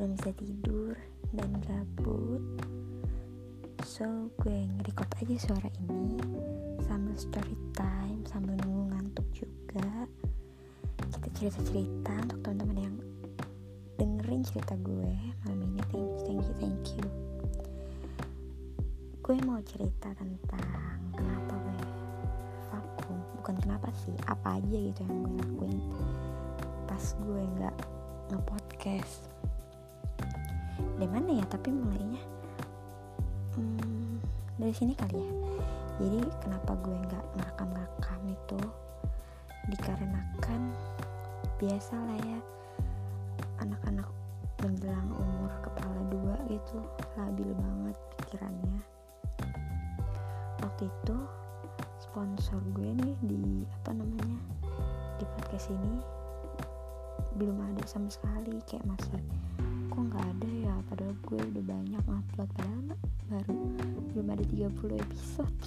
belum bisa tidur dan gabut. So gue nge-record aja suara ini sambil story time sambil nunggu ngantuk juga. Kita cerita-cerita untuk teman-teman yang dengerin cerita gue malam ini. Thank you thank you thank you. Gue mau cerita tentang kenapa gue vakum. Bukan kenapa sih apa aja gitu yang gue lakuin pas gue nggak ngepodcast dari mana ya? Tapi mulainya hmm, dari sini kali ya. Jadi kenapa gue nggak ngerekam-rekam itu? Dikarenakan biasa lah ya anak-anak menjelang umur kepala dua gitu labil banget pikirannya. Waktu itu sponsor gue nih di apa namanya di podcast ini belum ada sama sekali kayak masih kok nggak ada ya ngupload padahal baru belum ada 30 episode.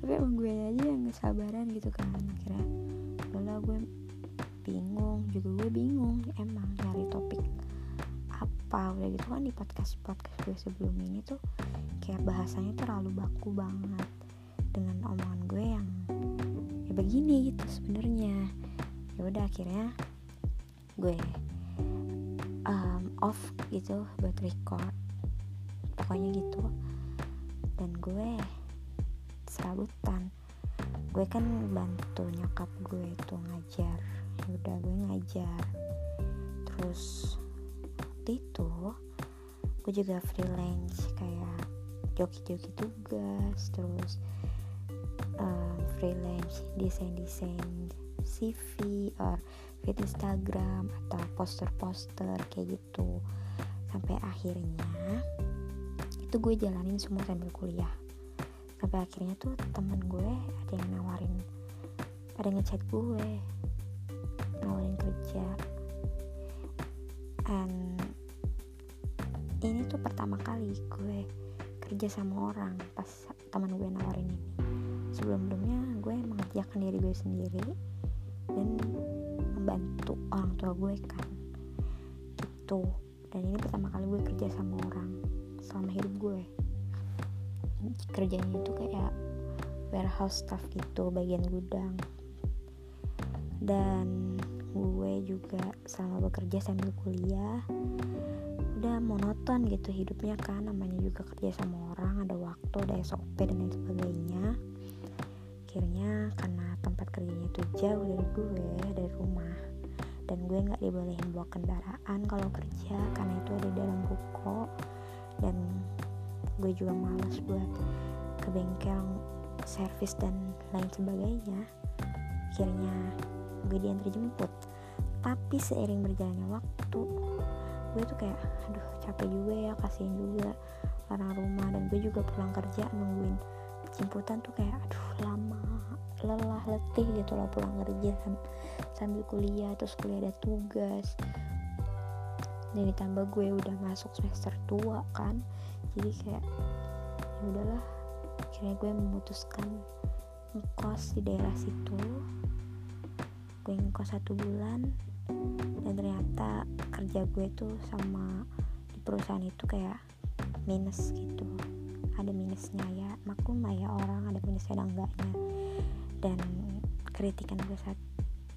Tapi emang gue aja yang kesabaran gitu kan akhirnya. Udahlah gue bingung juga gue bingung emang nyari topik apa. Udah gitu kan di podcast podcast gue sebelum ini tuh kayak bahasanya terlalu baku banget dengan omongan gue yang ya begini gitu sebenarnya. Ya udah akhirnya gue um, off gitu buat record pokoknya gitu. Dan gue serabutan. Gue kan bantu nyokap gue itu ngajar. Ya udah gue ngajar. Terus waktu itu gue juga freelance kayak joki-joki tugas terus uh, freelance desain-desain CV or feed Instagram atau poster-poster kayak gitu. Sampai akhirnya itu gue jalanin semua sambil kuliah. Sampai akhirnya tuh temen gue ada yang nawarin ada ngechat gue nawarin kerja. And ini tuh pertama kali gue kerja sama orang pas teman gue nawarin ini. Sebelum-sebelumnya gue mengerjakan diri gue sendiri dan membantu orang tua gue kan. Gitu. Dan ini pertama kali gue kerja sama orang selama hidup gue. Kerjanya itu kayak warehouse staff gitu bagian gudang. Dan gue juga selama bekerja sambil kuliah. Udah monoton gitu hidupnya kan namanya juga kerja sama orang ada waktu ada SOP dan lain sebagainya. Akhirnya karena tempat kerjanya itu jauh dari gue dari rumah dan gue nggak dibolehin bawa kendaraan kalau kerja karena itu ada dalam ruko dan gue juga males buat ke bengkel servis dan lain sebagainya. Akhirnya gue diantar jemput. Tapi seiring berjalannya waktu gue tuh kayak aduh capek juga ya kasihan juga orang rumah. Dan gue juga pulang kerja nungguin jemputan tuh kayak aduh lama lelah letih gitu loh pulang kerja sambil kuliah terus kuliah ada tugas dan ditambah gue udah masuk semester tua kan jadi kayak ya udahlah akhirnya gue memutuskan ngekos di daerah situ. Gue ngekos satu bulan dan ternyata kerja gue tuh sama di perusahaan itu kayak minus gitu. Ada minusnya ya maklum lah ya orang ada minusnya dan enggaknya. Dan kritikan gue saat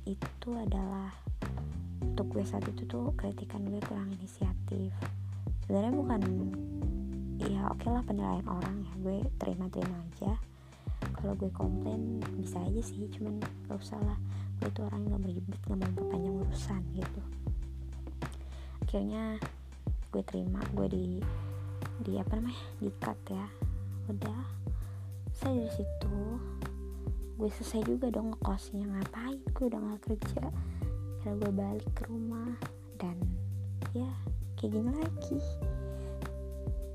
itu adalah untuk gue saat itu tuh kritikan gue kurang inisiatif. Sebenarnya bukan ya oke okay lah penilaian orang ya gue terima-terima aja. Kalau gue komplain bisa aja sih cuman gak usah lah. Gue tuh orang gak beribet gak mau memperpanjang urusan gitu. Akhirnya gue terima gue di di apa namanya di cut ya. Udah saya dari situ. Gue selesai juga dong ngekosnya ngapain? Gue udah gak kerja karena gue balik ke rumah dan ya kayak gini lagi.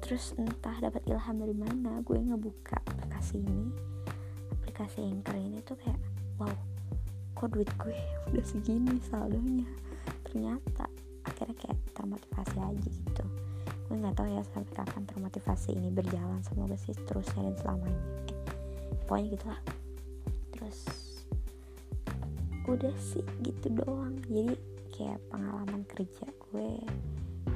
Terus entah dapat ilham dari mana gue ngebuka aplikasi ini. Aplikasi anchor ini tuh kayak wow kok duit gue udah segini saldonya? Ternyata akhirnya kayak termotivasi aja gitu. Gue nggak tahu ya sampai kapan termotivasi ini berjalan semoga sih terusnya dan selamanya. Eh, pokoknya gitulah udah sih gitu doang. Jadi kayak pengalaman kerja gue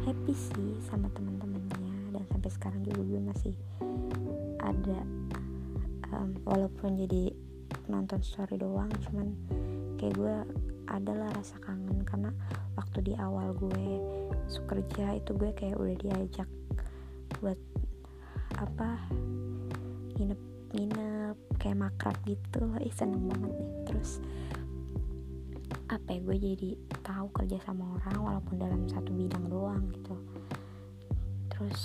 happy sih sama teman-temannya dan sampai sekarang juga gue masih ada um, walaupun jadi nonton story doang cuman kayak gue adalah rasa kangen. Karena waktu di awal gue kerja itu gue kayak udah diajak buat apa nginep nginep kayak makrab gitu. Ih seneng banget nih. Terus apa ya gue jadi tahu kerja sama orang walaupun dalam satu bidang doang gitu. Terus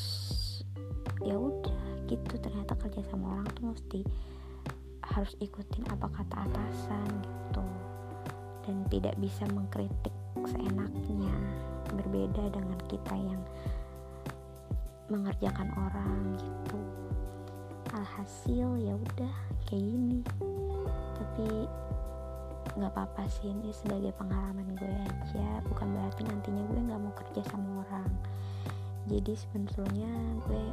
ya udah gitu ternyata kerja sama orang tuh mesti harus ikutin apa kata atasan gitu. Dan tidak bisa mengkritik seenaknya berbeda dengan kita yang mengerjakan orang gitu. Alhasil ya udah kayak gini. Tapi nggak apa-apa sih ini sebagai pengalaman gue aja. Bukan berarti nantinya gue nggak mau kerja sama orang. Jadi sebetulnya gue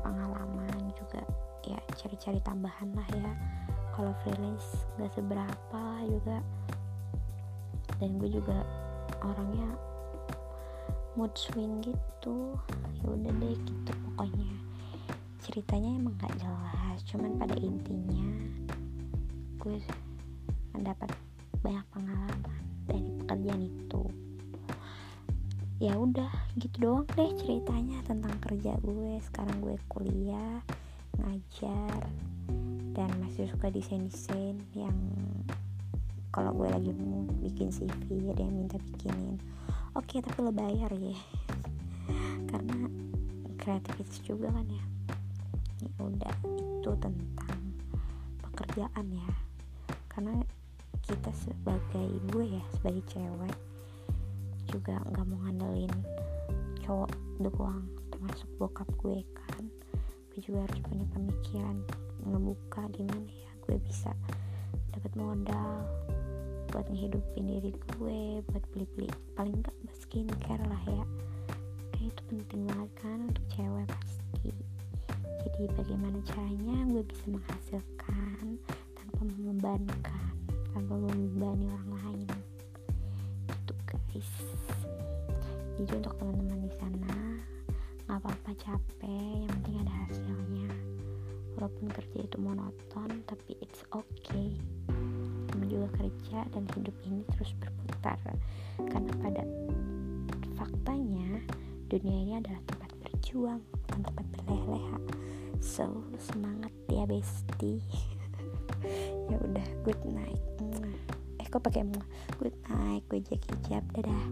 pengalaman juga ya cari-cari tambahan lah ya. Kalau freelance nggak seberapa juga. Dan gue juga orangnya mood swing gitu. Ya udah deh gitu pokoknya. Ceritanya emang gak jelas cuman pada intinya gue mendapat banyak pengalaman dari pekerjaan itu. Ya udah gitu doang deh ceritanya tentang kerja gue. Sekarang gue kuliah ngajar dan masih suka desain desain yang kalau gue lagi mau bikin CV ada yang minta bikinin. Oke okay, tapi lo bayar ya. Karena kreativitas juga kan ya. Ya udah itu tentang pekerjaan ya. Karena kita sebagai gue ya sebagai cewek juga nggak mau ngandelin cowok doang termasuk bokap gue kan. Gue juga harus punya pemikiran ngebuka gimana ya gue bisa dapat modal buat ngehidupin diri gue buat beli-beli paling enggak skincare lah ya. Kayak itu penting banget kan untuk cewek pasti. Jadi bagaimana caranya gue bisa menghasilkan tanpa membebankan tanpa membebani orang lain. Itu guys. Jadi untuk teman-teman di sana nggak apa-apa capek. Yang penting ada hasilnya. Walaupun kerja itu monoton tapi it's okay. Juga kerja dan hidup ini terus berputar. Karena pada faktanya dunia ini adalah tempat berjuang bukan tempat berleha-leha. So semangat ya bestie ya udah good night. Eh kok pakai good night gue jaga hijab dadah